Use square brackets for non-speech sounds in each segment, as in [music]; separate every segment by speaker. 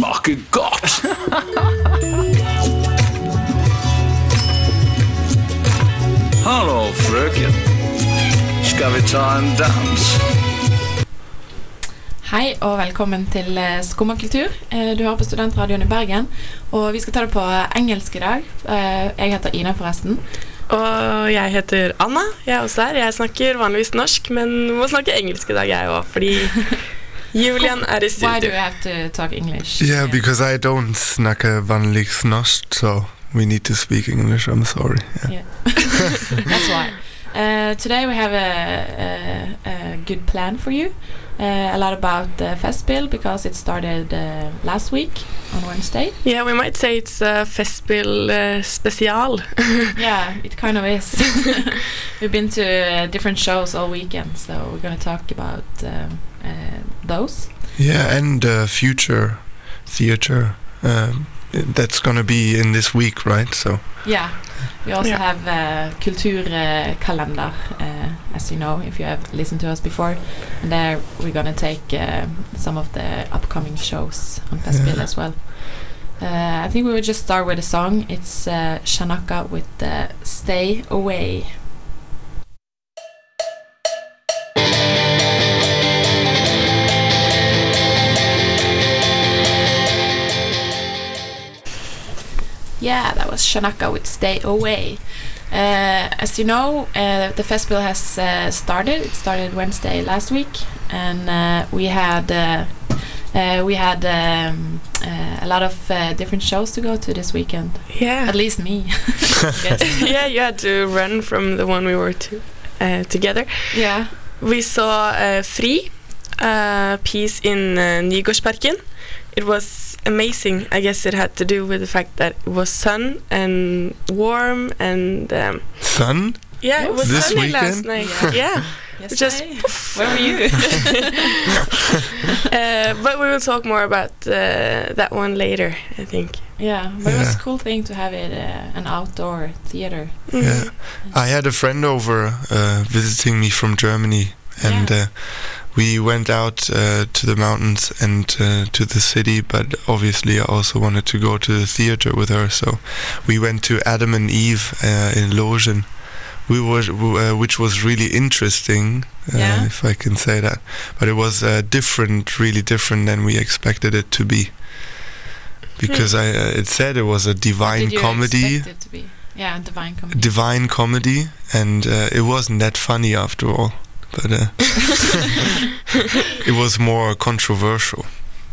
Speaker 1: smaker godt. [laughs] Hallo, frøken. Skal vi ta en dans?
Speaker 2: Hei og velkommen til eh, Skumma kultur. Eh, Du hører på Studentradioen i Bergen. Og vi skal ta det på engelsk i dag. Eh, Jeg heter Ina, forresten.
Speaker 3: Og jeg heter Anna. Jeg er også her. Jeg snakker vanligvis norsk, men må snakke engelsk i dag, jeg òg, fordi [laughs] Julian er i
Speaker 2: Why do
Speaker 3: studio.
Speaker 2: you have to talk English?
Speaker 4: Yeah, because I don't snakke vanlig norsk, so we need to speak English. I'm sorry. Yeah.
Speaker 2: Yeah. [laughs] That's why. Uh, today we have a, a, a good plan for you. Uh, a lot about the Festspiel because it started uh, last week on Wednesday.
Speaker 3: Yeah, we might say it's a Festspiel uh, special. [laughs]
Speaker 2: yeah, it kind of is. [laughs] We've been to uh, different shows all weekend, so we're going to talk about um, uh, those.
Speaker 4: Yeah, and uh, future theater. Um, that's gonna be in this week, right? So
Speaker 2: Yeah, we also
Speaker 3: Yeah.
Speaker 2: have uh, Kulturkalender, uh, as you know, if you have listened to us before. And there we're gonna take uh, some of the upcoming shows on Festspiel
Speaker 4: Yeah.
Speaker 2: as well. Uh, I think we would just start with a song. It's uh, Shanaka with uh, "Stay Away." Yeah, that was Shanaka with Stay Away. Uh, as you know, uh, the festival has uh, started. It started Wednesday last week, and uh, we had uh, uh, we had um, uh, a lot of uh, different shows to go to this weekend.
Speaker 3: Yeah.
Speaker 2: At least me. [laughs] I [laughs]
Speaker 3: yeah, you had to run from the one we were to, uh, together.
Speaker 2: yeah.
Speaker 3: We saw uh, Fri, a piece in uh, Nygårdsparken. It was amazing. I guess it had to do with the fact that it was sun and warm and um,
Speaker 4: sun.
Speaker 3: yeah, it was
Speaker 4: This
Speaker 3: sunny last night.
Speaker 2: Yeah.
Speaker 3: Yeah. [laughs]
Speaker 2: Yes,
Speaker 3: Just
Speaker 2: I- Where were you? [laughs] [laughs]
Speaker 3: uh, but we will talk more about uh, that one later, I think.
Speaker 2: yeah, but it was a cool thing to have it uh, an outdoor theater.
Speaker 3: Mhm.
Speaker 4: Yeah, I had a friend over uh, visiting me from Germany, and
Speaker 2: Yeah.
Speaker 4: We went out uh, to the mountains and uh, to the city. But obviously, I also wanted to go to the theater with her, so we went to Adam and Eve uh, in Logen. We were, uh, which was really interesting, uh,
Speaker 2: Yeah.
Speaker 4: if I can say that. But it was uh, different, really different than we expected it to be. Because I, uh, it said it was a divine
Speaker 2: did you
Speaker 4: comedy
Speaker 2: expect it to be? Yeah, divine comedy.
Speaker 4: divine comedy, and uh, it wasn't that funny after all. But uh, [laughs] it was more controversial.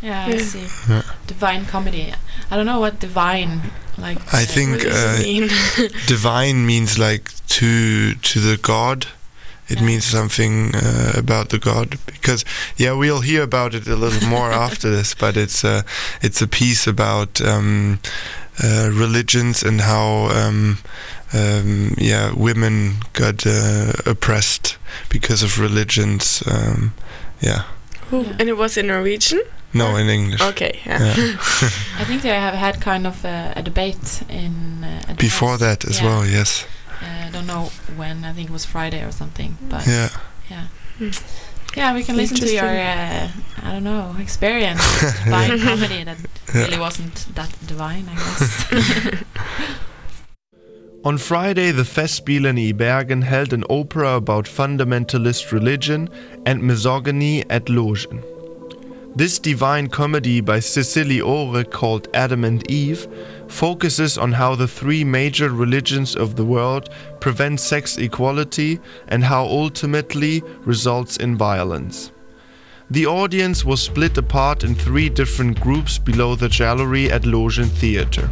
Speaker 2: Yeah, I see.
Speaker 4: Yeah.
Speaker 2: Divine comedy. I don't know what divine like.
Speaker 4: I
Speaker 2: uh,
Speaker 4: think
Speaker 3: What
Speaker 4: uh,
Speaker 3: mean? [laughs]
Speaker 4: divine means like to to the god. It
Speaker 2: Yeah.
Speaker 4: means something uh, about the god because yeah, we'll hear about it a little more [laughs] after this. But it's uh, it's a piece about um, uh, religions and how um, um, yeah women got uh, oppressed because of religions. Um, yeah,
Speaker 2: Yeah.
Speaker 3: And it was in Norwegian?
Speaker 4: no, in English.
Speaker 3: Okay, yeah.
Speaker 4: Yeah. [laughs] [laughs]
Speaker 2: I think they have had kind of a, a debate in uh,
Speaker 4: Before
Speaker 2: advance.
Speaker 4: that as
Speaker 2: Yeah.
Speaker 4: well, yes.
Speaker 2: Uh, I don't know when. I think it was Friday or something. But
Speaker 4: Yeah.
Speaker 2: yeah,
Speaker 3: Hmm.
Speaker 2: yeah, we can listen to your uh, I don't know experience with divine comedy that
Speaker 4: Yeah.
Speaker 2: really wasn't that divine. I guess. [laughs]
Speaker 5: On Friday, the Festspielen i Bergen held an opera about fundamentalist religion and misogyny at Logen. This divine comedy by Cecily Ore, called Adam and Eve, focuses on how the three major religions of the world prevent sex equality and how ultimately results in violence. The audience was split apart in three different groups below the gallery at Logen Theatre.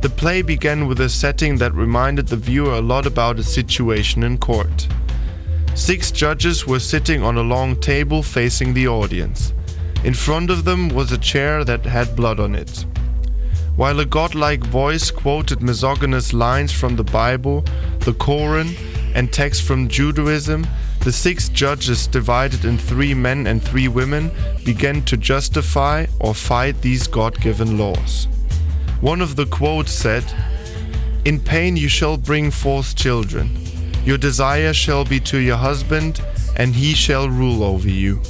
Speaker 5: The play began with a setting that reminded the viewer a lot about a situation in court. Six judges were sitting on a long table facing the audience. In front of them was a chair that had blood on it. While a godlike voice quoted misogynist lines from the Bible, the Koran, and texts from Judaism, the six judges, divided in three men and three women, began to justify or fight these God given laws. One of the quotes said, In pain you shall bring forth children. Your desire shall be to your husband, and he shall rule over you.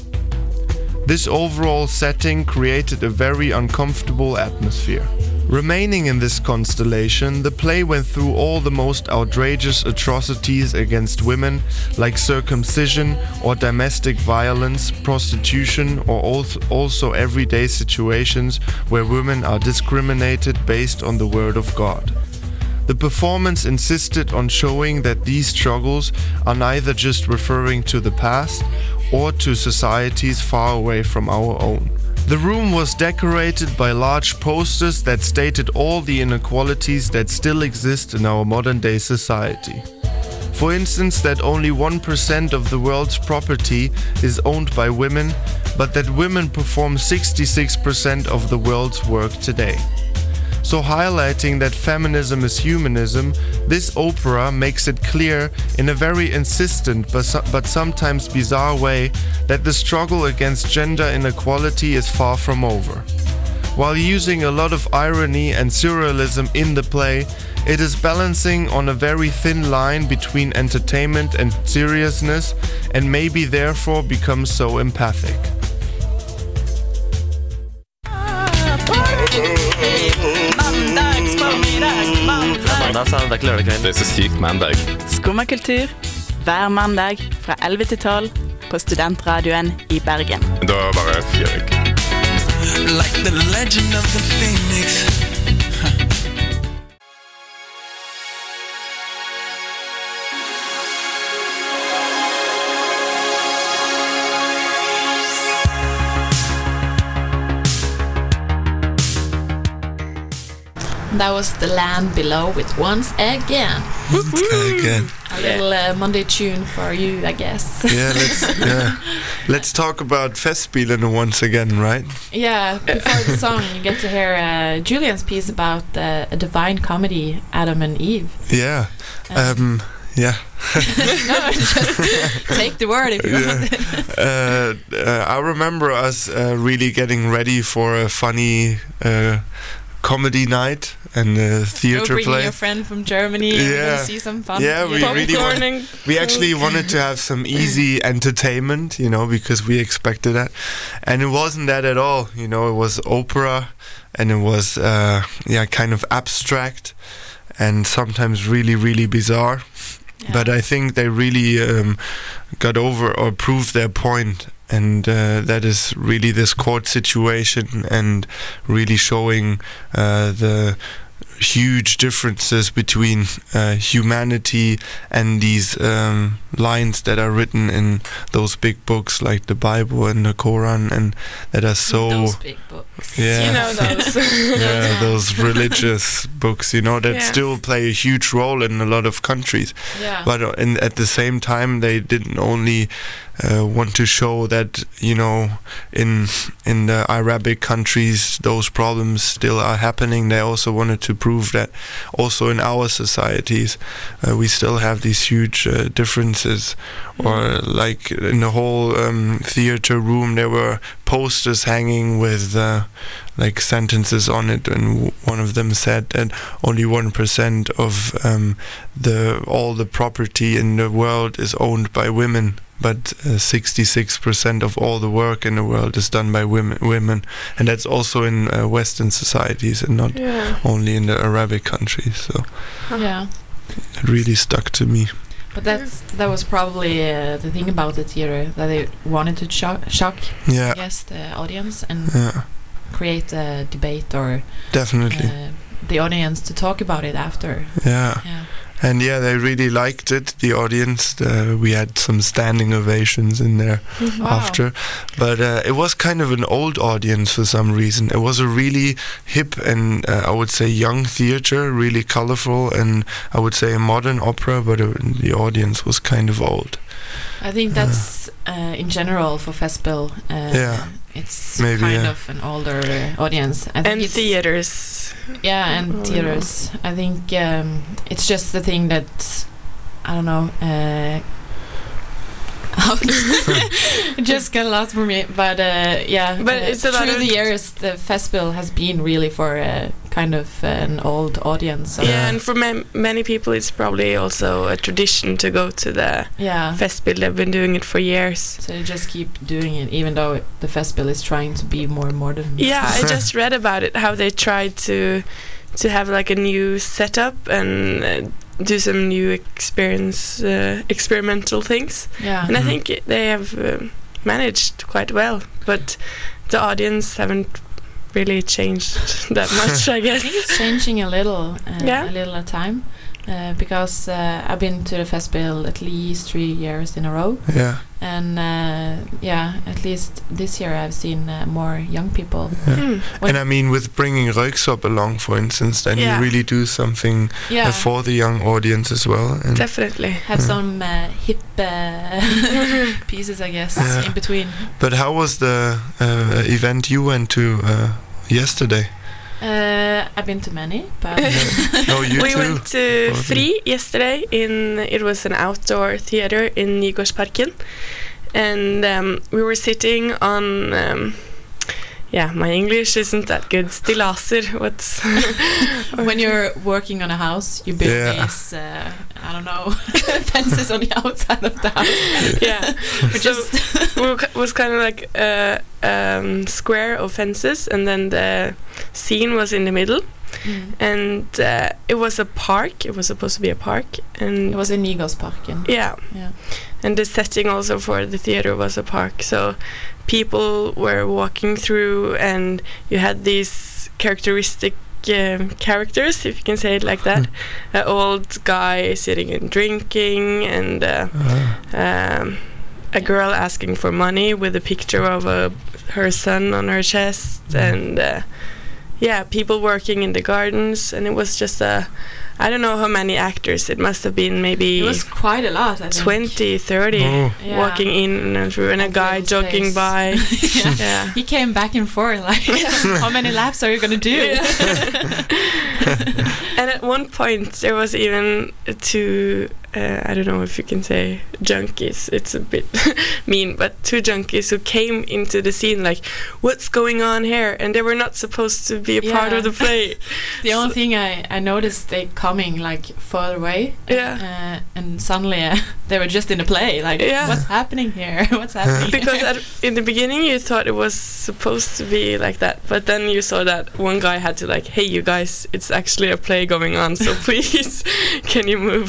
Speaker 5: This overall setting created a very uncomfortable atmosphere. Remaining in this constellation, the play went through all the most outrageous atrocities against women, like circumcision or domestic violence, prostitution, or also everyday situations where women are discriminated based on the Word of God. The performance insisted on showing that these struggles are neither just referring to the past or to societies far away from our own. The room was decorated by large posters that stated all the inequalities that still exist in our modern day society. For instance, that only 1% of the world's property is owned by women, but that women perform 66% of the world's work today. So, highlighting that feminism is humanism, this opera makes it clear in a very insistent but, but sometimes bizarre way that the struggle against gender inequality is far from over. While using a lot of irony and surrealism in the play, it is balancing on a very thin line between entertainment and seriousness, and maybe therefore becomes so empathic.
Speaker 6: Mandag, søndag, lørdag lørdagskvelden.
Speaker 7: Det er så sykt mandag.
Speaker 8: Skummakultur hver mandag fra 11 til 12 på Studentradioen i Bergen.
Speaker 7: Da bare fyrer jeg.
Speaker 9: like the legend of the phoenix.
Speaker 2: That was The Land Below with Once Again.
Speaker 4: Again.
Speaker 2: A little uh, Monday tune for you, I guess.
Speaker 4: Yeah, let's yeah. [laughs] Let's talk about Festspielen once again, right?
Speaker 2: Yeah, before the song, you get to hear uh, Julian's piece about uh, a divine comedy, Adam and Eve.
Speaker 4: Yeah. Um, yeah. [laughs]
Speaker 2: no, [laughs] just take the word if you
Speaker 4: Yeah.
Speaker 2: want.
Speaker 4: uh, uh, I remember us uh, really getting ready for a funny uh, comedy night and a theater
Speaker 2: bring
Speaker 4: play.
Speaker 2: your friend from Germany
Speaker 4: Yeah.
Speaker 2: we'll see some fun.
Speaker 4: Yeah, we really want- We actually wanted to have some easy entertainment, you know, because we expected that, and it wasn't that at all. You know, it was opera, and it was uh, yeah, kind of abstract, and sometimes really, really bizarre.
Speaker 2: Yeah.
Speaker 4: But I think they really um, got over or proved their point, and uh, that is really this court situation and really showing uh, the huge differences between uh, humanity and these um, lines that are written in those big books like the Bible and the Quran, and that are so
Speaker 2: Those big books.
Speaker 4: yeah
Speaker 3: You know those. [laughs] [laughs]
Speaker 4: yeah, those religious books, you know, that
Speaker 3: Yeah.
Speaker 4: still play a huge role in a lot of countries.
Speaker 2: Yeah.
Speaker 4: But uh, in, at the same time, they didn't only uh, want to show that you know in in the Arabic countries those problems still are happening. They also wanted to prove that also in our societies uh, we still have these huge uh, differences. Or like in the whole um, theater room, there were posters hanging with uh, like sentences on it, and w- one of them said that only one percent of um, the all the property in the world is owned by women, but sixty-six percent of all the work in the world is done by women. Women, and that's also in uh, Western societies and not
Speaker 3: Yeah.
Speaker 4: only in the Arabic countries. So
Speaker 2: yeah.
Speaker 4: it really stuck to me.
Speaker 2: But that's that was probably uh, the thing about the theater that they wanted to shock, shock
Speaker 4: Yeah,
Speaker 2: I guess the audience and
Speaker 4: yeah,
Speaker 2: create a debate or
Speaker 4: definitely.
Speaker 2: uh, the audience to talk about it after.
Speaker 4: yeah.
Speaker 2: Yeah.
Speaker 4: And yeah, they really liked it. The audience, uh, we had some standing ovations in there
Speaker 2: Wow.
Speaker 4: after, but uh, it was kind of an old audience for some reason. It was a really hip and uh, I would say young theater, really colorful, and I would say a modern opera. But uh, the audience was kind of old.
Speaker 2: I think that's uh, in general for Festival. Uh,
Speaker 4: Yeah.
Speaker 2: It's
Speaker 4: Maybe,
Speaker 2: kind
Speaker 4: yeah.
Speaker 2: of an older uh, audience. I think
Speaker 3: And theaters.
Speaker 2: Yeah, and
Speaker 3: Oh,
Speaker 2: theaters. I think um, it's just the thing that I don't know. Uh, out. it [laughs] just got lost for me. But uh, yeah,
Speaker 3: But
Speaker 2: uh,
Speaker 3: it's
Speaker 2: through the years, the festival has been really for a kind of an old audience.
Speaker 3: Yeah, and for ma- many people, it's probably also a tradition to go to the
Speaker 2: yeah.
Speaker 3: festival. They've been doing it for years.
Speaker 2: So you just keep doing it, even though it, the festival is trying to be more modern.
Speaker 3: Yeah, I [laughs] just read about it how they tried to to have like a new setup and uh, do some new experience uh, experimental things.
Speaker 2: Yeah.
Speaker 3: And I
Speaker 4: Mhm.
Speaker 3: think they have um managed quite well, but the audience haven't really changed [laughs] that much, I [laughs]
Speaker 2: I
Speaker 3: guess.
Speaker 2: think it's changing a little, uh,
Speaker 3: Yeah.
Speaker 2: a little at a time, uh, because uh, I've been to the festival at least three years in a row,
Speaker 4: Yeah.
Speaker 2: and uh, yeah, at least this year I've seen uh, more young people.
Speaker 4: yeah.
Speaker 3: Mm.
Speaker 4: And I mean, with bringing Röyksopp along, for instance, then
Speaker 3: Yeah.
Speaker 4: you really do something uh,
Speaker 2: Yeah,
Speaker 4: for the young audience as well. And
Speaker 3: Definitely.
Speaker 2: have
Speaker 4: Yeah.
Speaker 2: some uh, hip uh, [laughs] pieces, I guess,
Speaker 4: Yeah.
Speaker 2: in between.
Speaker 4: but how was the uh, event you went to uh, yesterday?
Speaker 2: Uh, I've been to many, but [laughs]
Speaker 4: No, you
Speaker 3: we
Speaker 4: too.
Speaker 3: went to
Speaker 4: Probably.
Speaker 3: Free yesterday. In it was an outdoor theater in Nygårdsparken, and um, we were sitting on. Um, yeah, my English isn't that good. Stillaser. What's [laughs]
Speaker 2: when you're working on a house, you build
Speaker 4: Yeah.
Speaker 2: these, uh, I don't know, [laughs] fences on the outside of the house.
Speaker 3: yeah, [laughs]
Speaker 2: Which
Speaker 3: So-
Speaker 2: is
Speaker 3: was kind of like a um, square of fences, and then the scene was in the middle,
Speaker 2: Mm.
Speaker 3: and uh, it was a park. It was supposed to be a park, and
Speaker 2: It was in Nygårdsparken.
Speaker 3: yeah,
Speaker 2: Yeah.
Speaker 3: and the setting also for the theater was a park. So people were walking through, and you had these characteristic. Um, characters, if you can say it like that, [laughs] an old guy sitting and drinking, and uh,
Speaker 4: Uh,
Speaker 3: um, a girl asking for money with a picture of a, her son on her chest and uh, yeah people working in the gardens and it was just a i don't know how many actors it must have been maybe
Speaker 2: It was quite a lot, I think.
Speaker 3: 20 30
Speaker 4: oh,
Speaker 2: Yeah.
Speaker 3: walking in and through and a guy jogging
Speaker 2: face. [laughs]
Speaker 3: by
Speaker 2: yeah.
Speaker 3: yeah
Speaker 2: He came back and forth like, [laughs] how many laps are you gonna do? [laughs]
Speaker 3: and at one point there was even two uh, i don't know if you can say junkies it's a bit [laughs] mean but two junkies who came into the scene like what's going on here and they were not supposed to be a part of the play [laughs]
Speaker 2: the only thing I, I noticed they coming like far away.
Speaker 3: Yeah.
Speaker 2: Uh, and suddenly uh, [laughs] they were just in a play. Like,
Speaker 3: Yeah.
Speaker 2: what's happening here? what's happening?
Speaker 3: because at, in the beginning you thought it was supposed to be like that but then you saw that one guy had to like hey you guys it's actually a play going on so please can you move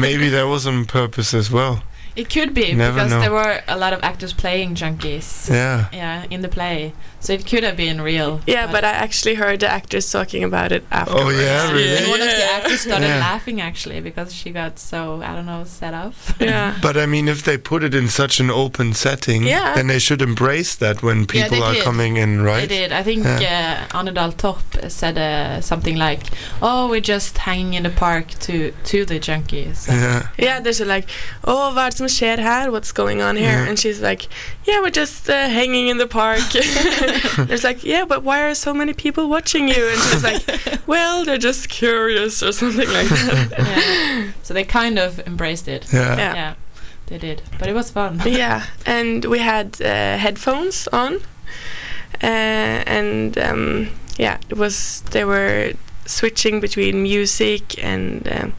Speaker 4: maybe that was on purpose as well.
Speaker 2: It could be
Speaker 4: Never
Speaker 2: because
Speaker 4: know.
Speaker 2: there were a lot of actors playing junkies.
Speaker 4: Yeah.
Speaker 2: Yeah, in the play. So it could have been real.
Speaker 3: yeah but i actually heard the actors talking about it
Speaker 4: Oh yeah, really.
Speaker 2: And one of the actors started
Speaker 4: Yeah.
Speaker 2: laughing actually because she got so I don't know set off.
Speaker 3: yeah [laughs]
Speaker 4: But I mean, if they put it in such an open setting,
Speaker 3: Yeah.
Speaker 4: then they should embrace that when people
Speaker 2: they
Speaker 4: are
Speaker 2: did.
Speaker 4: coming in, right?
Speaker 2: They did. I think
Speaker 4: Yeah.
Speaker 2: uh, Annedal Top said uh, something like, "Oh, we're just hanging in the park to to the junkies."
Speaker 4: Yeah.
Speaker 3: Yeah, there's a like, oh, vad är det som sker? What's going on here?
Speaker 4: Yeah.
Speaker 3: And she's like, yeah, we're just uh, hanging in the park. [laughs] [laughs] There's like, yeah, but why are so many people watching you? And she's like, [laughs] well, they're just curious or something like that.
Speaker 2: Yeah. So they kind of embraced it.
Speaker 4: Yeah.
Speaker 3: Yeah.
Speaker 2: they did. But it was fun.
Speaker 3: yeah, and we had uh, headphones on, uh, and um, yeah, it was they were switching between music and um,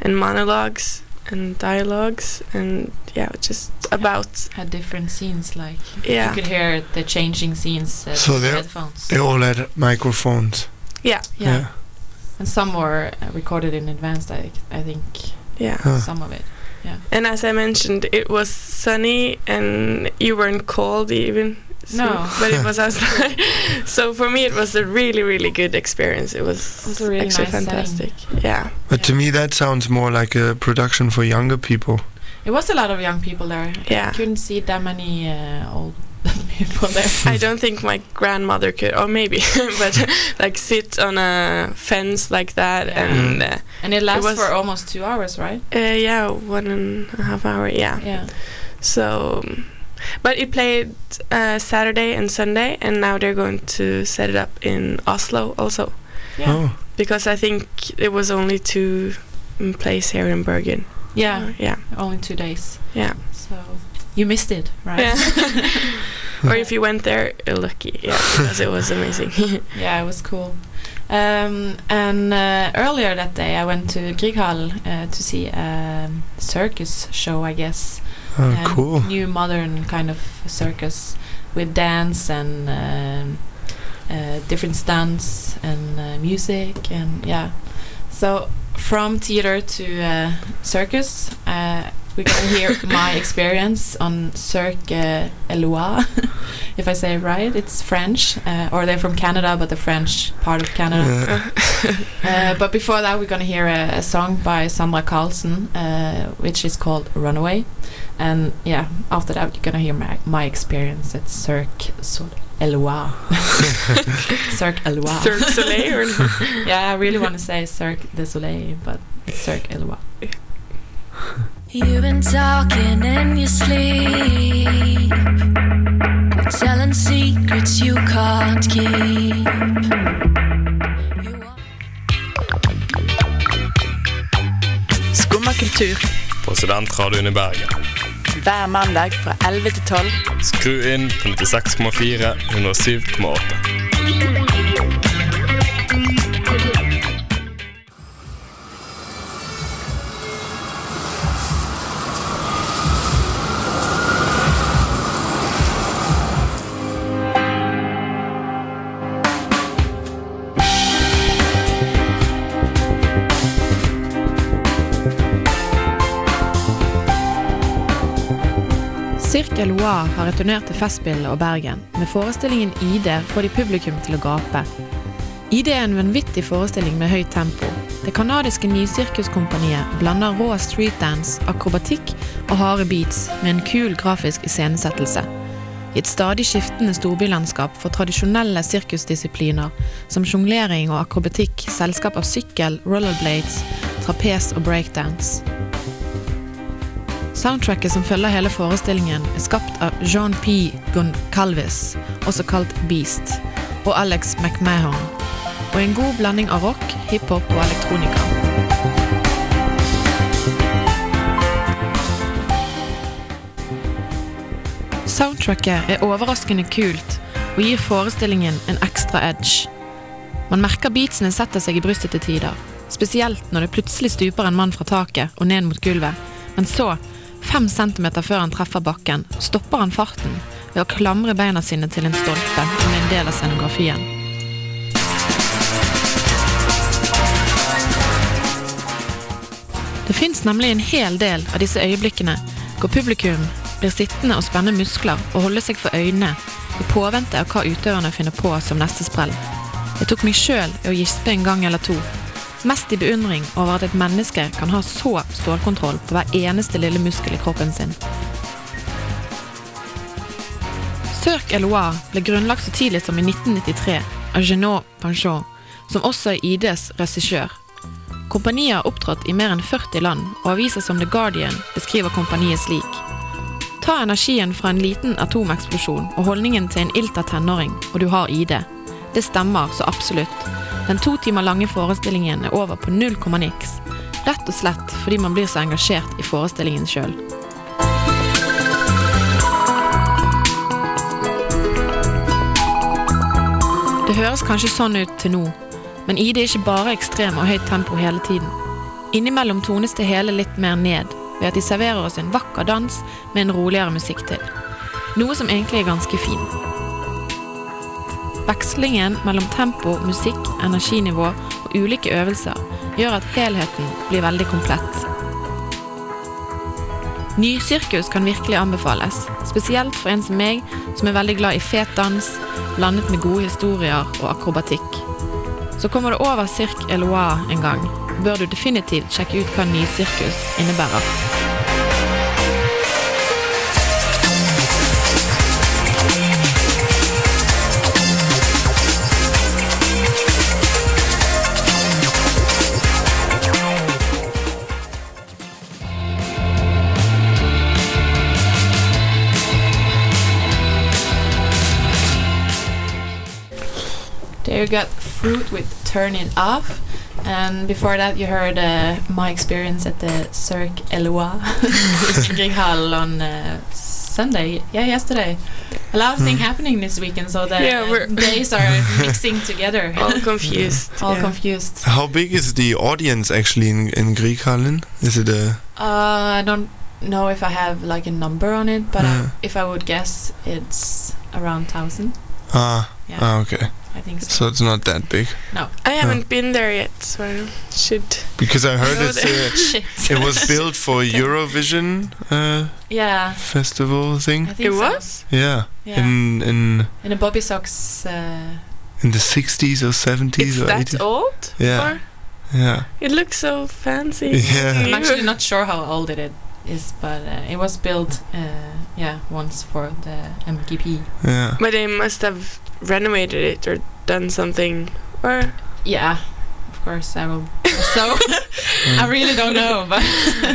Speaker 3: and monologues and dialogues, and yeah, just about
Speaker 2: Had different scenes, like
Speaker 3: yeah.
Speaker 2: you could hear the changing scenes uh,
Speaker 4: So
Speaker 2: the
Speaker 4: they're-
Speaker 2: headphones.
Speaker 4: They all had microphones.
Speaker 3: Yeah,
Speaker 2: yeah. and some were uh, recorded in advance. I I think
Speaker 3: yeah.
Speaker 4: Huh.
Speaker 2: some of it.
Speaker 3: Yeah and as I mentioned, it was sunny and you weren't cold even. So,
Speaker 2: No.
Speaker 3: but it was outside. [laughs] so for me, it was a really, really good experience. It was,
Speaker 2: It was a really
Speaker 3: actually
Speaker 2: nice setting.
Speaker 3: fantastic. Yeah.
Speaker 4: But to me, that sounds more like a production for younger people.
Speaker 2: It was a lot of young people there.
Speaker 3: Yeah.
Speaker 2: I couldn't see that many uh, old [laughs] people there. [laughs]
Speaker 3: I don't think my grandmother could, or maybe, but like sit on a fence like that
Speaker 2: Yeah.
Speaker 3: and uh,
Speaker 2: And it lasts
Speaker 3: was-
Speaker 2: for almost two hours, right?
Speaker 3: uh, yeah, one and a half hour. Yeah.
Speaker 2: Yeah.
Speaker 3: So, um, but it played uh, Saturday and Sunday, and now they're going to set it up in Oslo also.
Speaker 2: Yeah.
Speaker 4: Oh,
Speaker 3: because I think it was only two mm, plays here in Bergen.
Speaker 2: Yeah.
Speaker 3: Uh, yeah,
Speaker 2: Only two days.
Speaker 3: yeah.
Speaker 2: So you missed it, right?
Speaker 3: Yeah. [laughs] or if you went there, you're lucky. Yeah, because it was amazing. [laughs]
Speaker 2: yeah, it was cool. Um, and uh, earlier that day, I went to Grieghall uh, to see a circus show, I guess.
Speaker 4: Oh,
Speaker 2: a
Speaker 4: cool.
Speaker 2: New modern kind of circus with dance and um, uh, different stunts and uh, music and yeah. So from theater to uh, circus, uh, we're gonna hear my experience on Cirque uh, Eloi, [laughs] if I say it right. It's French, uh, or they're from Canada, but the French part of Canada.
Speaker 4: Yeah. [laughs]
Speaker 2: Uh, but before that, we're gonna hear a, a song by Sandra Carlson, uh, which is called "Runaway," and yeah, after that, you're gonna hear my, my experience at Cirque Sol- Eloi. [laughs] Cirque Eloi.
Speaker 3: Cirque Soleil
Speaker 2: yeah, I really want to say Cirque du Soleil, but it's Cirque Eloi.
Speaker 10: You've been talking in your sleep, telling secrets you can't keep.
Speaker 8: Skumma kultur
Speaker 7: På Studentradioen i Bergen.
Speaker 8: hver mandag fra 11 til 12.
Speaker 7: Skru inn på 96,4, 107,8.
Speaker 2: Cirque Eloi har returnert til Festspillet og Bergen. Med forestillingen ID får de publikum til å gape. ID er en vanvittig forestilling med høyt tempo. Det kanadiske nysirkuskompaniet blander rå streetdance, akrobatikk og harde beats med en kul grafisk iscenesettelse. I et stadig skiftende storbylandskap for tradisjonelle sirkusdisipliner som sjonglering og akrobatikk, selskap av sykkel, rollerblades, trapes og breakdance. Soundtracket som følger hele forestillingen, er skapt av Jean P. Goncalves, også kalt Beast, og Alex McMahon, og en god blanding av rock, hiphop og elektronika. Soundtracket er overraskende kult og gir forestillingen en ekstra edge. Man merker beatsene setter seg i brystet til tider, spesielt når det plutselig stuper en mann fra taket og ned mot gulvet, men så Fem centimeter før han treffer bakken, stopper han farten ved å klamre beina sine til en stolpe som er en del av scenografien. Det fins nemlig en hel del av disse øyeblikkene hvor publikum blir sittende og spenne muskler og holde seg for øynene i påvente av hva utøverne finner på som neste sprell. Jeg tok meg sjøl i å gispe en gang eller to, Mest i beundring over at et menneske kan ha så stålkontroll på hver eneste lille muskel i kroppen sin. Cirque Eloire ble grunnlagt så tidlig som i 1993 av Genot Panchon, som også er IDs regissør. Kompaniet har opptrådt i mer enn 40 land, og aviser som The Guardian beskriver kompaniet slik. Ta energien fra en liten atomeksplosjon og holdningen til en ilter tenåring, og du har ID. Det stemmer så absolutt. Den to timer lange forestillingen er over på null komma niks. Rett og slett fordi man blir så engasjert i forestillingen sjøl. Det høres kanskje sånn ut til nå, men ID er ikke bare ekstrem og høyt tempo hele tiden. Innimellom tones det hele litt mer ned, ved at de serverer oss en vakker dans med en roligere musikk til. Noe som egentlig er ganske fint. Vekslingen mellom tempo, musikk, energinivå og ulike øvelser gjør at helheten blir veldig komplett. Nysirkus kan virkelig anbefales, spesielt for en som meg, som er veldig glad i fet dans, blandet med gode historier og akrobatikk. Så kommer du over Cirque Eloire en gang, bør du definitivt sjekke ut hva nysirkus innebærer. You got Fruit with Turn It Off. And before that, you heard uh, my experience at the Cirque Eloi [laughs] in Grieghall on uh, Sunday. Yeah, yesterday. A lot of things happening this weekend, so the
Speaker 3: Yeah, [laughs]
Speaker 2: days are [laughs] mixing together.
Speaker 3: All confused.
Speaker 2: All
Speaker 3: yeah.
Speaker 2: confused.
Speaker 4: How big is the audience actually in in Grieghallen? Is it a
Speaker 2: Uh, I don't know if I have like a number on it, but
Speaker 4: Yeah.
Speaker 2: I, if I would guess, it's around thousand.
Speaker 4: ah
Speaker 2: Yeah,
Speaker 4: ah okay?
Speaker 2: I think so.
Speaker 4: So it's not that big No,
Speaker 3: I haven't been there yet, so I should.
Speaker 4: because I heard
Speaker 3: Go
Speaker 4: it's
Speaker 3: there.
Speaker 4: uh, [laughs] it was built for [laughs] Eurovision uh,
Speaker 2: yeah,
Speaker 4: festival thing.
Speaker 2: I think
Speaker 3: It
Speaker 2: so.
Speaker 3: was?
Speaker 4: Yeah,
Speaker 2: Yeah.
Speaker 4: in in
Speaker 2: In a Bobbysocks. Uh,
Speaker 4: in the 60s or 70s
Speaker 3: It's
Speaker 4: or
Speaker 3: that
Speaker 4: 80s.
Speaker 3: old?
Speaker 4: Yeah.
Speaker 3: Or-
Speaker 4: Yeah.
Speaker 3: It looks so fancy.
Speaker 4: Yeah.
Speaker 2: I'm actually not sure how old it is, but uh, it was built, uh, yeah, once for the MGP.
Speaker 4: Yeah.
Speaker 3: But they must have renovated it or done something. Or
Speaker 2: Yeah, of course I will. [laughs] So [laughs] I really don't know, [laughs] but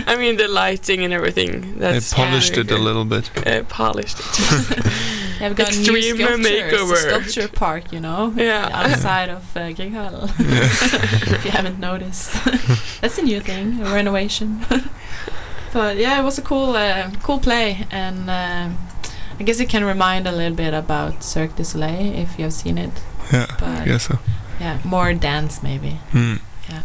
Speaker 3: I mean the lighting and everything.
Speaker 4: They
Speaker 3: That's
Speaker 4: polished
Speaker 3: very
Speaker 4: it a little bit.
Speaker 3: Uh, polished it.
Speaker 2: they've got
Speaker 3: Extreme
Speaker 2: new sculptures,
Speaker 3: makeover.
Speaker 2: sculpture park, you know,
Speaker 3: Yeah.
Speaker 2: outside of uh, Grieghallen.
Speaker 4: Yeah.
Speaker 2: if you haven't noticed, that's a new thing, a renovation. but yeah, it was a cool, uh, cool play, and um, I guess it can remind a little bit about Cirque du Soleil if you have seen it.
Speaker 4: Yeah. I guess so.
Speaker 2: yeah, more dance maybe.
Speaker 4: Hmm.
Speaker 2: Yeah.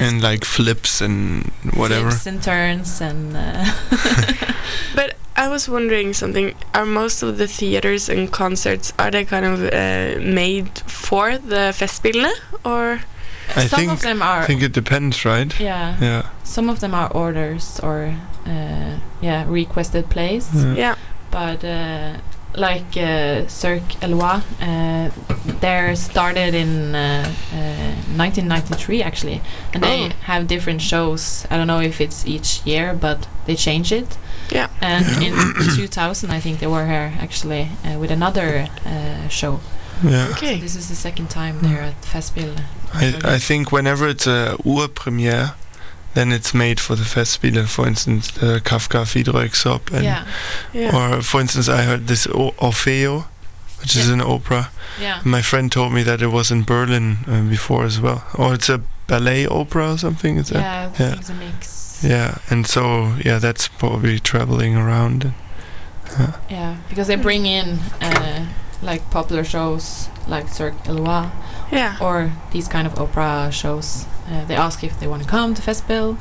Speaker 4: And like flips and whatever.
Speaker 2: Flips and turns and. Uh, [laughs] [laughs]
Speaker 3: But I was wondering something. Are most of the theaters and concerts are they kind of uh, made for the Festspillene or?
Speaker 4: I
Speaker 2: some
Speaker 4: think-
Speaker 2: of them are.
Speaker 4: I think it depends, right?
Speaker 2: yeah.
Speaker 4: Yeah.
Speaker 2: Some of them are orders or uh, yeah requested plays,
Speaker 4: Yeah.
Speaker 3: Yeah.
Speaker 2: But uh, like uh, Cirque Eloi, uh, they're started in uh, uh, 1993 actually, and they
Speaker 3: Oh.
Speaker 2: have different shows. I don't know if it's each year, but they change it.
Speaker 3: Yeah.
Speaker 2: And in [coughs] 2000, I think they were here actually uh, with another uh, show.
Speaker 4: Yeah.
Speaker 3: Okay.
Speaker 2: This is the second time they're at Festspiel.
Speaker 4: I, I think whenever it's a Urpremiere, then it's made for the Festspiele. For instance, the Kafka Fiedroexop. And
Speaker 2: yeah,
Speaker 3: Yeah.
Speaker 4: Or, for instance, I heard this o- Orfeo, which is an opera.
Speaker 2: yeah.
Speaker 4: My friend told me that it was in Berlin uh, before as well. Or it's a ballet opera or something. Is?
Speaker 2: Yeah,
Speaker 4: Yeah.
Speaker 2: it's a mix.
Speaker 4: Yeah, and so yeah, that's probably traveling around.
Speaker 2: Yeah, because they bring in uh, like popular shows like Cirque Eloi
Speaker 3: Yeah.
Speaker 2: or these kind of opera shows. Uh, they ask if they want to come to Festspiel.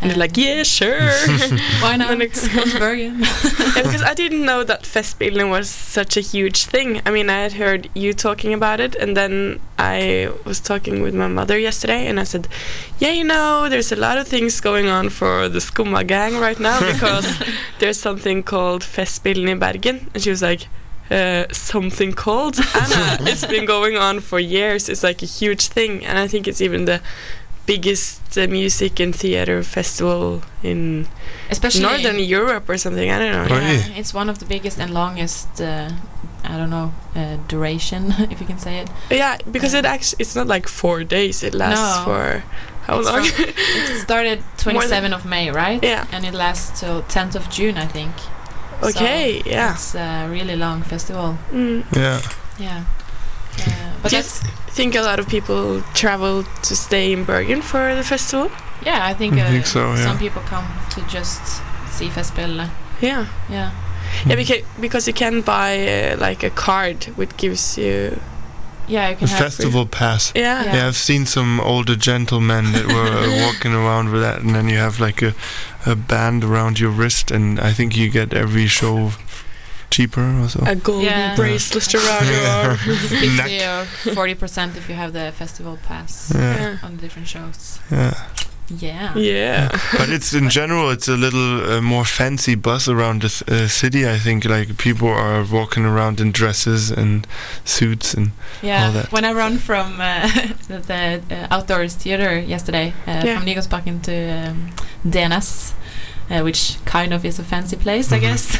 Speaker 3: And [laughs] they're like, yeah, sure. [laughs]
Speaker 2: Why not?
Speaker 3: Then
Speaker 2: Come Bergen.
Speaker 3: yeah, because I didn't know that Festspillene was such a huge thing. I mean, I had heard you talking about it, and then I was talking with my mother yesterday, and I said, "Yeah, you know, there's a lot of things going on for the Skumma gang right now [laughs] because there's something called Festspillene in Bergen," and she was like. Uh, something called [laughs] Anna. it's been going on for years. It's like a huge thing, and I think it's even the biggest uh, music and theater festival in
Speaker 2: Especially
Speaker 3: Northern
Speaker 2: in-
Speaker 3: Europe or something. I don't know.
Speaker 4: Really?
Speaker 2: yeah, it's one of the biggest and longest. Uh, I don't know uh, duration, [laughs] if you can say it.
Speaker 3: Yeah, because it actually it's not like four days. It lasts
Speaker 2: No.
Speaker 3: for how
Speaker 2: It's
Speaker 3: long?
Speaker 2: It started [laughs] 27th of May, right?
Speaker 3: Yeah.
Speaker 2: And it lasts till 10th of June, I think.
Speaker 3: Okay,
Speaker 2: So
Speaker 3: yeah.
Speaker 2: It's a really long festival.
Speaker 3: Mm.
Speaker 4: Yeah,
Speaker 2: Yeah. Uh, but
Speaker 3: Do you
Speaker 2: that's
Speaker 3: think a lot of people travel to stay in Bergen for the festival?
Speaker 2: yeah. I think,
Speaker 4: I
Speaker 2: uh,
Speaker 4: think so, yeah.
Speaker 2: some people come to just see Festspiel.
Speaker 3: Yeah,
Speaker 2: Yeah.
Speaker 3: yeah, because because you can buy uh, like a card which gives you
Speaker 2: Yeah, you
Speaker 4: a
Speaker 2: can have
Speaker 4: festival pass.
Speaker 3: yeah.
Speaker 2: Yeah.
Speaker 4: Yeah, I've seen some older gentlemen that were uh, [laughs] walking around with that, and then you have like a, a band around your wrist, and I think you get every show cheaper or so.
Speaker 3: a golden
Speaker 2: Yeah.
Speaker 3: bracelet around [laughs] your arm. [laughs]
Speaker 2: 50
Speaker 4: Neck.
Speaker 2: or 40% if you have the festival pass
Speaker 4: Yeah,
Speaker 3: Yeah.
Speaker 2: on the different shows.
Speaker 4: yeah.
Speaker 2: Yeah.
Speaker 3: Yeah. [laughs]
Speaker 4: But it's in general, it's a little uh, more fancy buzz around the c- uh, city. I think like people are walking around in dresses and suits and all
Speaker 2: Yeah,
Speaker 4: that.
Speaker 2: when I run from uh, [laughs] the, the uh, outdoors theater yesterday, uh,
Speaker 3: Yeah.
Speaker 2: from Nygårdsparken to um, DNS, uh, which kind of is a fancy place, I
Speaker 4: Mhm.
Speaker 2: guess.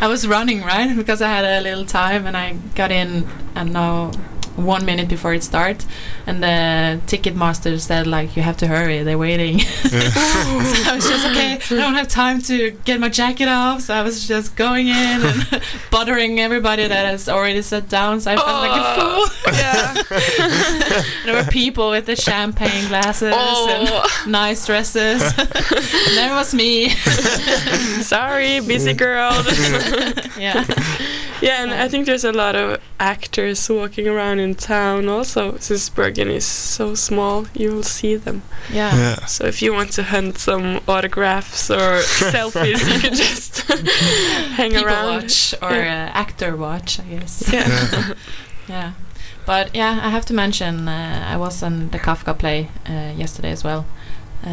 Speaker 2: [laughs] I was running right because I had a little time, and I got in. and don't know one minute before it starts, and the ticket master said like you have to hurry, they're waiting. [laughs] so I was just okay. I don't have time to get my jacket off, so I was just going in and [laughs] bothering everybody that has already sat down. So I felt like a oh. fool. [laughs]
Speaker 3: Yeah.
Speaker 2: there were people with the champagne glasses
Speaker 3: Oh.
Speaker 2: and nice dresses. and there was me.
Speaker 3: Sorry, busy girl.
Speaker 2: yeah.
Speaker 3: Yeah, and I think there's a lot of actors walking around in town also. Since Bergen is so small, you will see them.
Speaker 2: Yeah.
Speaker 4: Yeah.
Speaker 3: So if you want to hunt some autographs or [laughs] selfies, you can just [laughs] hang
Speaker 2: People
Speaker 3: around.
Speaker 2: watch or
Speaker 3: Yeah.
Speaker 2: uh, actor watch, I guess.
Speaker 3: Yeah. [laughs]
Speaker 2: Yeah. But yeah, I have to mention uh, I was on the Kafka play uh, yesterday as well, uh,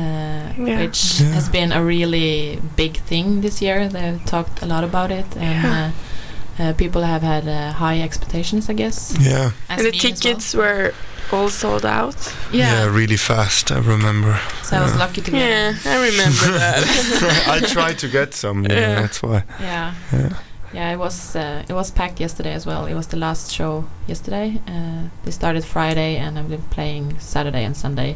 Speaker 3: Yeah.
Speaker 2: which
Speaker 4: Yeah.
Speaker 2: has been a really big thing this year. They've talked a lot about it, and
Speaker 3: Yeah.
Speaker 2: uh, uh, people have had uh, high expectations, I guess.
Speaker 4: Yeah.
Speaker 2: as
Speaker 3: and the
Speaker 2: me as well.
Speaker 3: tickets were all sold out.
Speaker 2: Yeah. yeah.
Speaker 4: really fast. I remember.
Speaker 2: So I was
Speaker 4: Yeah.
Speaker 2: lucky to get.
Speaker 3: Yeah, I remember [laughs] that.
Speaker 4: I tried to get some. Yeah,
Speaker 3: Yeah.
Speaker 4: that's why.
Speaker 2: Yeah.
Speaker 4: Yeah.
Speaker 2: Yeah, it was uh, it was packed yesterday as well. It was the last show yesterday. Uh, they started Friday, and I've been playing Saturday and Sunday.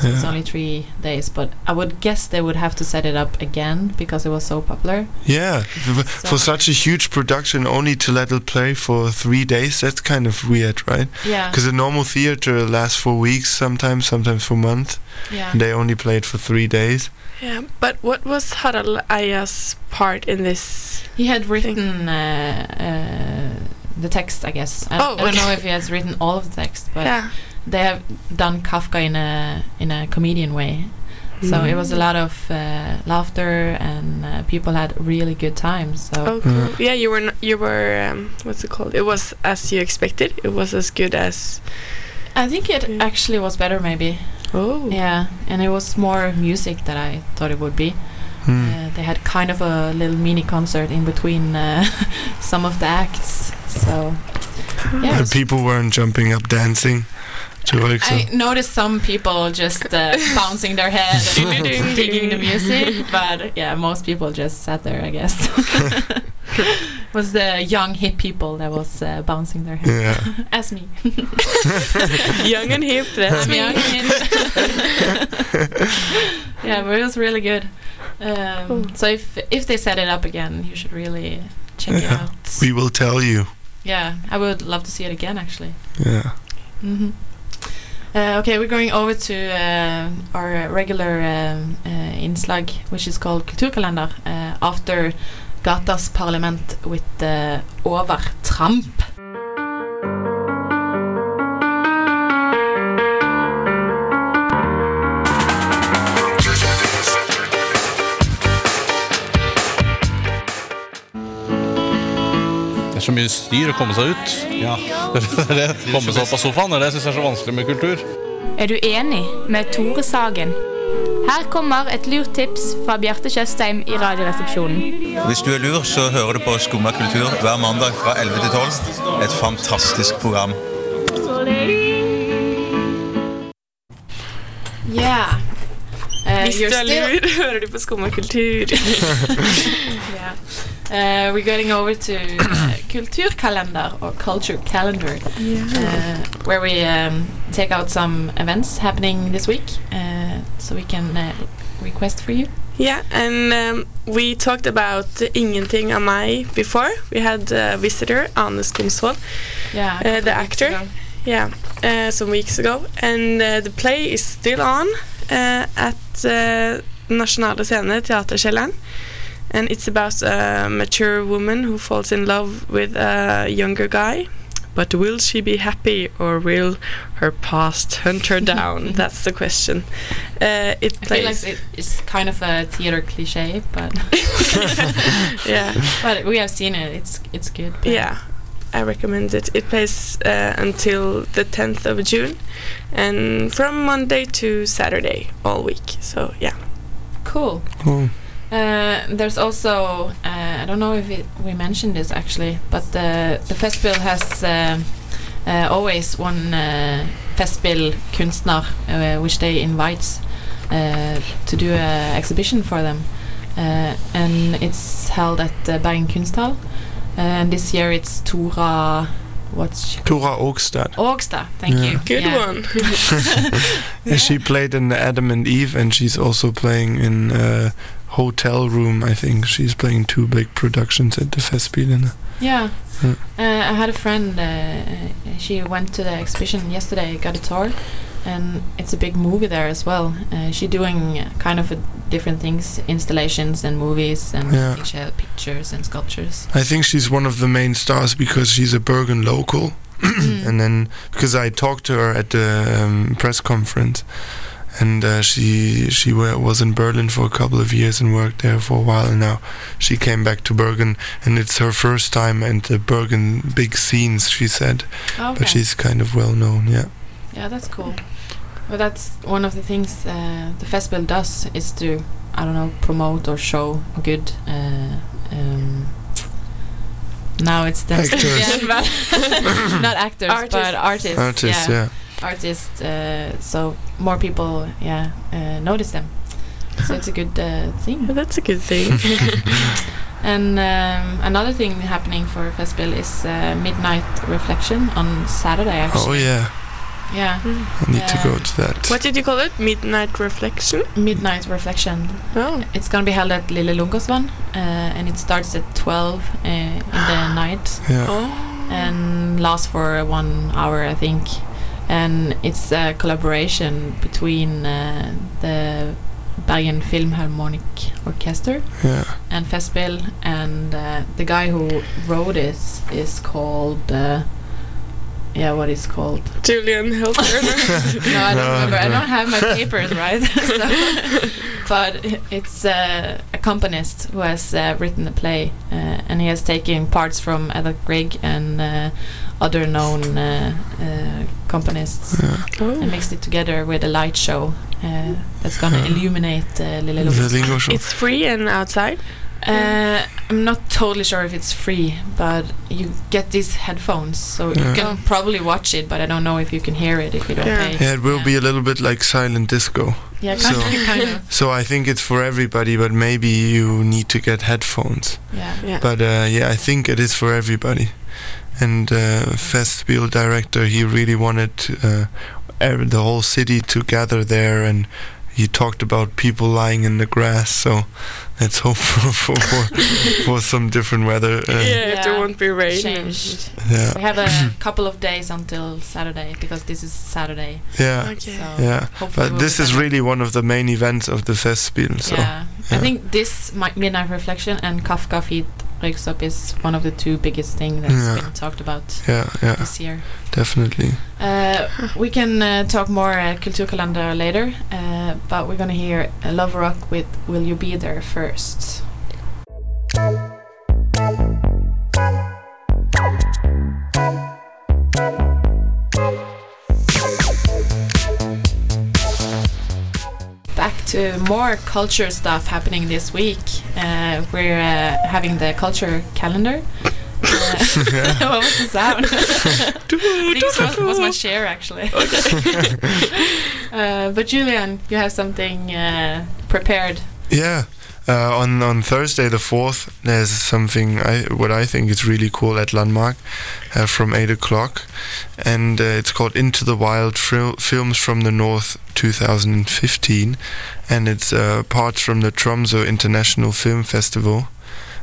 Speaker 2: So it's only three days, but I would guess they would have to set it up again because it was so popular.
Speaker 4: Yeah, f- for such a huge production, only to let it play for three days, that's kind of weird, right?
Speaker 2: Yeah,
Speaker 4: Because a normal theater lasts for weeks sometimes, sometimes for months.
Speaker 2: yeah.
Speaker 4: And they only played for three days.
Speaker 3: yeah, but what was Harald Eia's part in this?
Speaker 2: He had written uh, uh, the text, I guess. I,
Speaker 3: Oh,
Speaker 2: I don't know if he has written all of the text, but
Speaker 3: yeah.
Speaker 2: They have done Kafka in a in a comedian way. So it was a lot of uh, laughter, and uh, people had really good times. So
Speaker 3: Oh, cool. Yeah, you were. N- you were. Um, what's it called? It was as you expected. It was as good as.
Speaker 2: I think it
Speaker 3: Yeah.
Speaker 2: actually was better, maybe.
Speaker 3: Oh.
Speaker 2: Yeah, and it was more music that I thought it would be.
Speaker 4: Hmm.
Speaker 2: Uh, they had kind of a little mini concert in between uh, [laughs] some of the acts. So yeah, it
Speaker 4: And
Speaker 2: was-
Speaker 4: people weren't jumping up dancing to like so.
Speaker 2: I noticed some people just uh, [laughs] bouncing their head and [laughs] [laughs] digging the music, but yeah, most people just sat there. I guess was the young hip people that was uh, bouncing their head,
Speaker 4: Yeah.
Speaker 2: as me.
Speaker 3: Young and hip. That's me.
Speaker 2: Young and yeah, but it was really good. Um,
Speaker 3: Cool.
Speaker 2: So if if they set it up again, you should really check it out.
Speaker 4: We will tell you.
Speaker 2: Yeah, I would love to see it again actually.
Speaker 4: Yeah.
Speaker 2: hmm Uh, okay, we're going over to uh, our regular um, uh, inslag, which is called Kulturkalender, uh, after Gatas Parlament with uh, Overtramp.
Speaker 11: Det er så mye styr å komme seg ut. Ja. [laughs] komme seg opp av sofaen, det syns jeg er så vanskelig med kultur.
Speaker 12: Er du enig med Tore Sagen? Her kommer et lurt tips fra Bjarte Tjøstheim i Radioresepsjonen.
Speaker 13: Hvis du er lur, så hører du på Skumma kultur hver mandag fra 11 til 12. Et fantastisk program.
Speaker 2: Yeah. Uh,
Speaker 3: Hvis du er
Speaker 2: still-
Speaker 3: lur, [laughs] hører du på Skumma kultur. [laughs]
Speaker 2: yeah. Uh, we're going over to uh, Kulturkalender or Culture Calendar, uh, where we um, take out some events happening this week, so we can request for you.
Speaker 3: Yeah, and um, we talked about Ingenting av meg before. We had a visitor, Ane Skomsvold,
Speaker 2: Yeah,
Speaker 3: the actor. Yeah, some weeks ago. And the play is still on at Nasjonale Scene, Teaterkjelleren. And it's about a mature woman who falls in love with a younger guy. But will she be happy or will her past hunt her [laughs] down? That's the question. Uh, it
Speaker 2: I feel like it, it's kind of a theater cliche, but [laughs]
Speaker 3: yeah. [laughs]
Speaker 2: but we have seen it. It's it's good.
Speaker 3: Yeah, I recommend it. It plays uh, until the 10th of June and from Monday to Saturday all week. So, yeah.
Speaker 2: Cool.
Speaker 4: Cool.
Speaker 2: Uh, there's also uh, I don't know if it, we mentioned this actually, but the the festival has uh, uh, always one uh, festival kunstner uh, which they invite uh, to do a exhibition for them, uh, and it's held at uh, Bergen Kunsthall. And this year it's Tora what's she?
Speaker 4: Tora Åkstad.
Speaker 2: Ågsta, thank
Speaker 4: Yeah.
Speaker 2: you.
Speaker 3: Good
Speaker 2: Yeah.
Speaker 3: one.
Speaker 4: Yeah, [laughs] [laughs] She played in Adam and Eve, and she's also playing in uh, Hotel Room. I think she's playing two big productions at the Festspielen.
Speaker 2: Yeah.
Speaker 4: Mm.
Speaker 2: Uh, I had a friend, uh, she went to the exhibition yesterday, got a tour, and it's a big movie there as well. Uh, she's doing uh, kind of different things, installations and movies, and
Speaker 4: Yeah.
Speaker 2: I she had pictures and sculptures.
Speaker 4: I think she's one of the main stars because she's a Bergen local. [clears throat] and then because I talked to her at the um, press conference, and uh, she she was in Berlin for a couple of years and worked there for a while, and now she came back to Bergen, and it's her first time at the Bergen big scenes. She said,
Speaker 2: Okay.
Speaker 4: but she's kind of well known. Yeah.
Speaker 2: Yeah, that's cool. Well, that's one of the things uh, the festival does is to, I don't know, promote or show good. Uh, um, now it's the
Speaker 4: Actors. [laughs]
Speaker 2: Yeah, but- [laughs] not actors, but
Speaker 3: Artists.
Speaker 2: artists.
Speaker 4: Artists, yeah.
Speaker 2: Artists. Uh, so more people, yeah, uh, notice them. So it's a good uh, thing. [laughs]
Speaker 3: That's a good thing. [laughs]
Speaker 2: And um, another thing happening for festival is uh, midnight reflection on Saturday. Actually,
Speaker 4: Oh yeah,
Speaker 2: yeah.
Speaker 4: I need to go to that.
Speaker 3: what did you call it? Midnight reflection?
Speaker 2: Midnight Reflection.
Speaker 3: Oh.
Speaker 2: It's gonna be held at Lille Lungegårdsvann, uh, and it starts at 12 uh, in the [gasps] night
Speaker 4: Yeah.
Speaker 3: Oh.
Speaker 2: and lasts for one hour, I think. And it's a collaboration between uh, the Bergen Philharmonic Orchestra
Speaker 4: Yeah.
Speaker 2: and Festspiel, and uh, the guy who wrote it is called. Uh, yeah, what is called?
Speaker 3: Julian Hilton. [laughs]
Speaker 2: no, I don't
Speaker 4: No,
Speaker 2: remember. I don't have my papers right. [laughs] so, but it's uh, a componist who has uh, written the play, uh, and he has taken parts from Edvard Grieg and uh, other known uh, uh, componists and mixed it together with a light show uh, that's gonna
Speaker 4: Yeah.
Speaker 2: illuminate uh, Lille
Speaker 4: The
Speaker 2: Lungos.
Speaker 4: Lingo Show.
Speaker 3: it's free and outside.
Speaker 2: Uh, I'm not totally sure if it's free, but you get these headphones, so you can probably watch it. But I don't know if you can hear it if you don't
Speaker 3: Yeah.
Speaker 2: pay.
Speaker 4: Yeah, it will be a little bit like silent disco.
Speaker 2: Yeah, kind,
Speaker 4: So-
Speaker 2: of, kind of.
Speaker 4: So I think it's for everybody, but maybe you need to get headphones.
Speaker 2: Yeah.
Speaker 3: Yeah.
Speaker 4: But uh, yeah, I think it is for everybody. And uh, Festspiel director, he really wanted uh, the whole city to gather there, and he talked about people lying in the grass. So let's hope [laughs] for for, for, for some different weather. Uh,
Speaker 3: yeah, if there won't be rain.
Speaker 2: changed.
Speaker 4: Yeah.
Speaker 2: We have a [coughs] couple of days until Saturday because this is Saturday.
Speaker 4: Yeah.
Speaker 3: Okay.
Speaker 2: So
Speaker 4: Yeah, but
Speaker 2: we'll
Speaker 4: this is
Speaker 2: better.
Speaker 4: really one of the main events of the Festspiel. So
Speaker 2: yeah. I think this mi- Midnight Reflection and Kafka Feed Breaks Up is one of the two biggest things that's
Speaker 4: Yeah.
Speaker 2: been talked about
Speaker 4: yeah, yeah,
Speaker 2: this year.
Speaker 4: definitely.
Speaker 2: Uh, we can uh, talk more uh, Kulturkalender later, uh, but we're gonna hear uh, Love Rock with Will You Be There first. Back to more culture stuff happening this week. Uh, we're uh, having the culture calendar. Uh, [laughs] what was the sound? [laughs] [laughs] I think it was, was my chair actually. uh, but Julian, you have something uh, prepared.
Speaker 4: Yeah. Uh, on on Thursday the fourth, there's something I what I think is really cool at Landmark uh, from eight o'clock, and uh, it's called Into the Wild Fil- Films from the North 2015, and it's uh, parts from the Tromsø International Film Festival,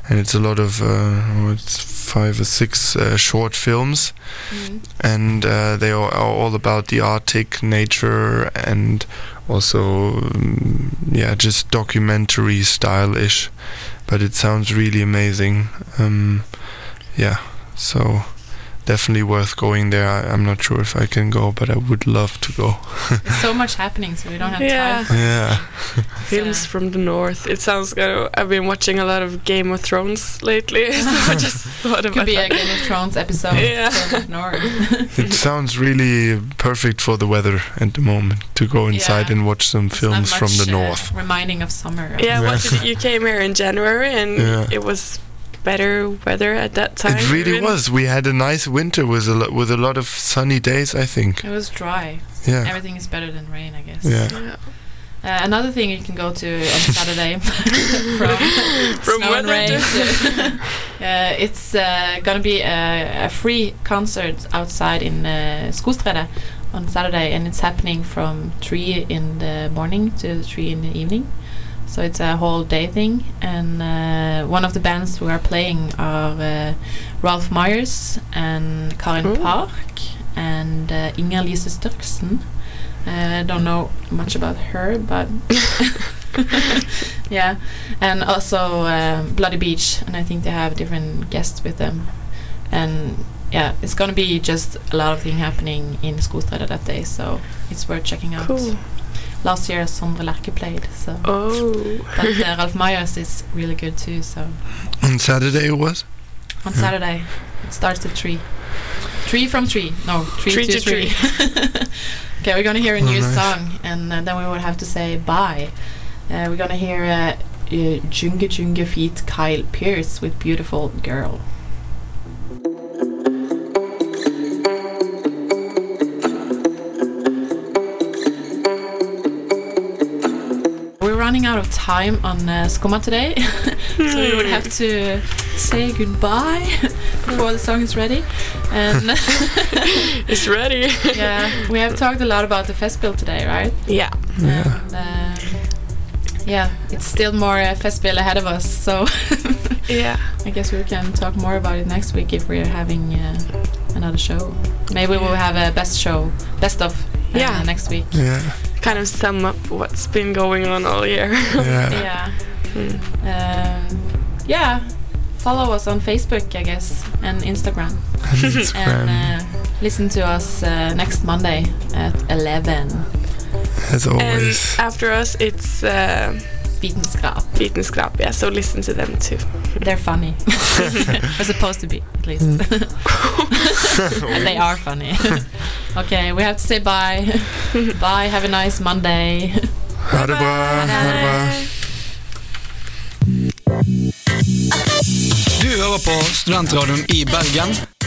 Speaker 4: and it's a lot of uh, oh, it's five or six uh, short films, and uh, they are, are all about the Arctic nature and also um, yeah just documentary style-ish but it sounds really amazing. Um, yeah so definitely worth going there I, I'm not sure if I can go but I would love to go
Speaker 2: There's so much happening, so we don't have
Speaker 3: Yeah.
Speaker 2: time. For
Speaker 4: yeah
Speaker 3: Films from the north. It sounds kind of. I've been watching a lot of Game of Thrones lately, [laughs] so I just [laughs] thought about
Speaker 2: Could be a. Game of Thrones episode.
Speaker 3: Yeah.
Speaker 2: from up north. [laughs]
Speaker 4: it sounds really perfect for the weather at the moment to go inside
Speaker 2: Yeah.
Speaker 4: and watch some
Speaker 2: It's not
Speaker 4: films from the
Speaker 2: much, uh,
Speaker 4: north
Speaker 2: reminding of summer.
Speaker 3: Yeah,
Speaker 4: Yeah.
Speaker 3: watched it. You came here in January, and
Speaker 4: Yeah.
Speaker 3: it was better weather at that time.
Speaker 4: it really
Speaker 3: even.
Speaker 4: was we had a nice winter with a lo- with a lot of sunny days I think
Speaker 2: It was dry.
Speaker 4: Yeah.
Speaker 2: Everything is better than rain, I guess.
Speaker 4: Yeah.
Speaker 3: Yeah.
Speaker 2: Uh, another thing you can go to on [laughs] Saturday [laughs] from, [laughs]
Speaker 3: From
Speaker 2: snow and rain.
Speaker 3: to-
Speaker 2: to- uh, it's uh, gonna be a, a free concert outside in uh, Skostredet on Saturday, and it's happening from three in the morning to three in the evening. So it's a whole day thing, and uh, one of the bands we are playing are uh, Ralph Myerz and Karin
Speaker 3: Ooh.
Speaker 2: Park and uh, Inger Lise Størksen. I don't know much about her, but [laughs] yeah, and also um, Bloody Beach, and I think they have different guests with them, and yeah, it's gonna be just a lot of things happening in Skostredet that day, so it's worth checking out.
Speaker 3: Cool.
Speaker 2: Last year, Sondre Lerche played, so
Speaker 3: Oh.
Speaker 2: but uh, [laughs] Ralph Myerz is really good too. So
Speaker 4: On Saturday it was?
Speaker 2: on
Speaker 4: Yeah.
Speaker 2: Saturday, it starts at three. Three from three. No, three,
Speaker 3: Three
Speaker 2: to,
Speaker 3: to
Speaker 2: three. [laughs] okay, we're gonna hear a
Speaker 4: Oh,
Speaker 2: new
Speaker 4: nice.
Speaker 2: song, and uh, then we would have to say bye. Uh, we're gonna hear uh, uh, Junge Junge feat Kyle Pearce with "Beautiful Girl." Running out of time on uh, Skumma today, [laughs] so we would have to say goodbye [laughs] before the song is ready. And [laughs]
Speaker 3: It's ready.
Speaker 2: yeah, we have talked a lot about the festival today, right?
Speaker 3: Yeah.
Speaker 4: Yeah.
Speaker 2: And, um, yeah, it's still more uh, festival ahead of us, so
Speaker 3: Yeah.
Speaker 2: I guess we can talk more about it next week if we're having uh, another show. Maybe we'll have a best show, best of uh,
Speaker 3: Yeah.
Speaker 2: next week.
Speaker 4: Yeah.
Speaker 3: Kind of sum up what's been going on all year. [laughs]
Speaker 4: Yeah.
Speaker 2: Yeah.
Speaker 3: Mm.
Speaker 2: Um, yeah. Follow us on Facebook, I guess, and Instagram.
Speaker 4: Instagram. [laughs]
Speaker 2: And uh, listen to us uh, next Monday at 11.
Speaker 4: As
Speaker 3: And
Speaker 4: always.
Speaker 3: after us, it's uh,
Speaker 2: Vitenskap.
Speaker 3: Vitenskap. Yeah, so listen to them too.
Speaker 2: They're funny. [laughs] [laughs] They're supposed to be, at least. Mm. and [laughs] they are funny. okay, we have to say bye. bye, have a nice Monday.
Speaker 4: Ha det bra. Ha det bra.
Speaker 9: Du hører på Studentradioen i Bergen.